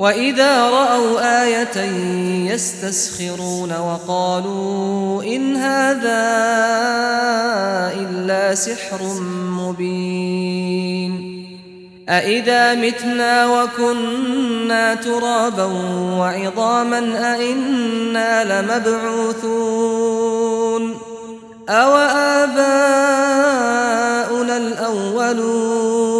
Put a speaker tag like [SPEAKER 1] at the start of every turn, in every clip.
[SPEAKER 1] وإذا رأوا آية يستسخرون وقالوا إن هذا إلا سحر مبين أإذا متنا وكنا ترابا وعظاما أإنا لمبعوثون أو آباؤنا الأولون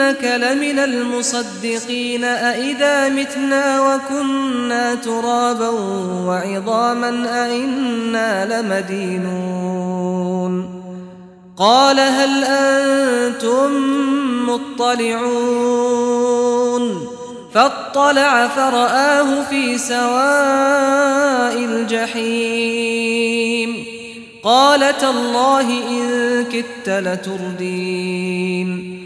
[SPEAKER 1] أئنك لمن المصدقين أئذا متنا وكنا ترابا وعظاما أئنا لمدينون. قال هل أنتم مطلعون؟ فاطلع فرآه في سواء الجحيم. قال تالله إن كدت لتردين.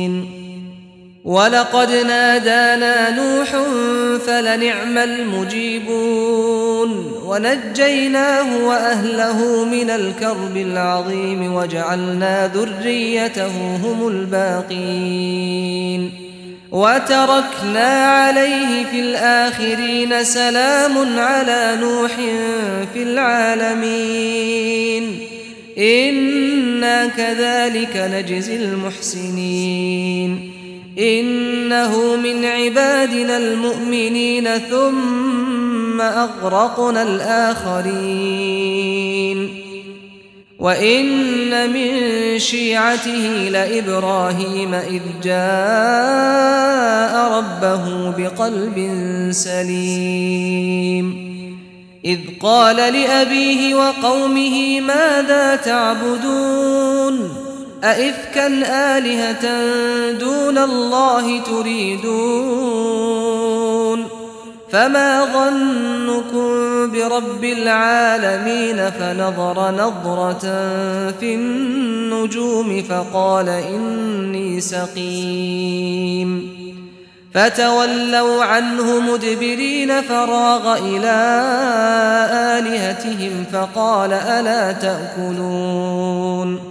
[SPEAKER 1] ولقد نادانا نوح فلنعم المجيبون ونجيناه وأهله من الكرب العظيم وجعلنا ذريته هم الباقين وتركنا عليه في الآخرين سلام على نوح في العالمين إنا كذلك نجزي المحسنين إنه من عبادنا المؤمنين ثم أغرقنا الآخرين. وإن من شيعته لإبراهيم إذ جاء ربه بقلب سليم. إذ قال لأبيه وقومه ماذا تعبدون؟ أئفكا آلهة دون الله تريدون؟ فما ظنكم برب العالمين فنظر نظرة في النجوم فقال إني سقيم. فتولوا عنه مدبرين فراغ إلى آلهتهم فقال ألا تأكلون؟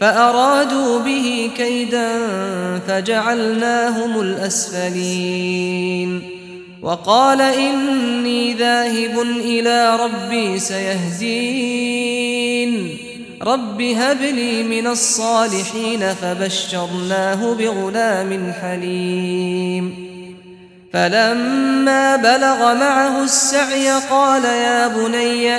[SPEAKER 1] فأرادوا به كيدا فجعلناهم الأسفلين. وقال إني ذاهب إلى ربي سيهدين. رب هب لي من الصالحين فبشرناه بغلام حليم. فلما بلغ معه السعي قال يا بني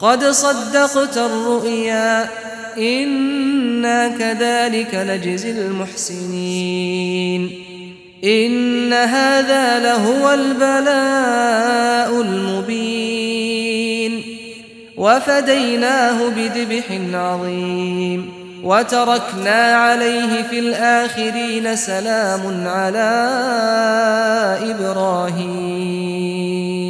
[SPEAKER 1] قد صدقت الرؤيا إنا كذلك نجزي المحسنين. إن هذا لهو البلاء المبين. وفديناه بذبح عظيم. وتركنا عليه في الآخرين سلام على إبراهيم.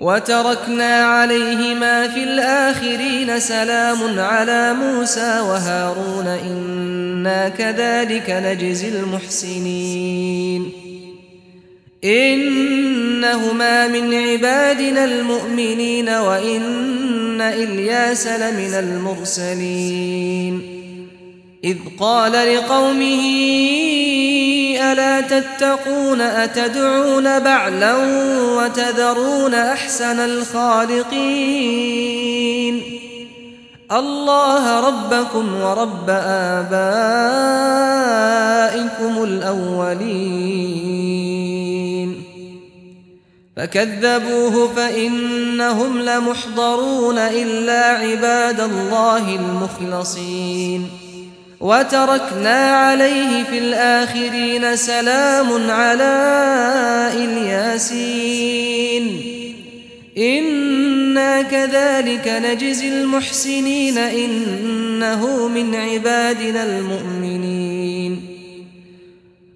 [SPEAKER 1] وتركنا عليهما في الآخرين سلام على موسى وهارون إنا كذلك نجزي المحسنين. إنهما من عبادنا المؤمنين وإن إلياس لمن المرسلين. إذ قال لقومه ألا تتقون أتدعون بعلا وتذرون أحسن الخالقين؟ الله ربكم ورب آبائكم الأولين. فكذبوه فإنهم لمحضرون إلا عباد الله المخلصين. وتركنا عليه في الآخرين سلام على إلياسين. إنا كذلك نجزي المحسنين إنه من عبادنا المؤمنين.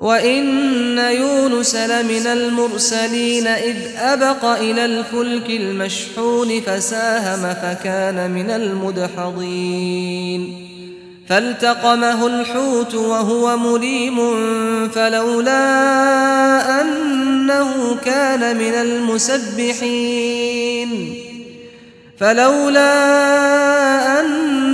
[SPEAKER 1] وإن يونس لمن المرسلين إذ أبق إلى الفلك المشحون فساهم فكان من المدحضين فالتقمه الحوت وهو مليم فلولا أنه كان من المسبحين فلولا أنه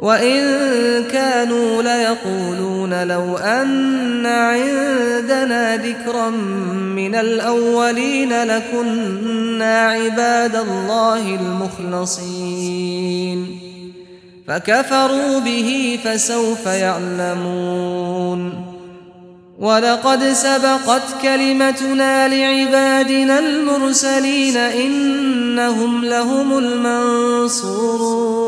[SPEAKER 1] وإن كانوا ليقولون لو أن عندنا ذكرا من الأولين لكنا عباد الله المخلصين فكفروا به فسوف يعلمون ولقد سبقت كلمتنا لعبادنا المرسلين إنهم لهم المنصورون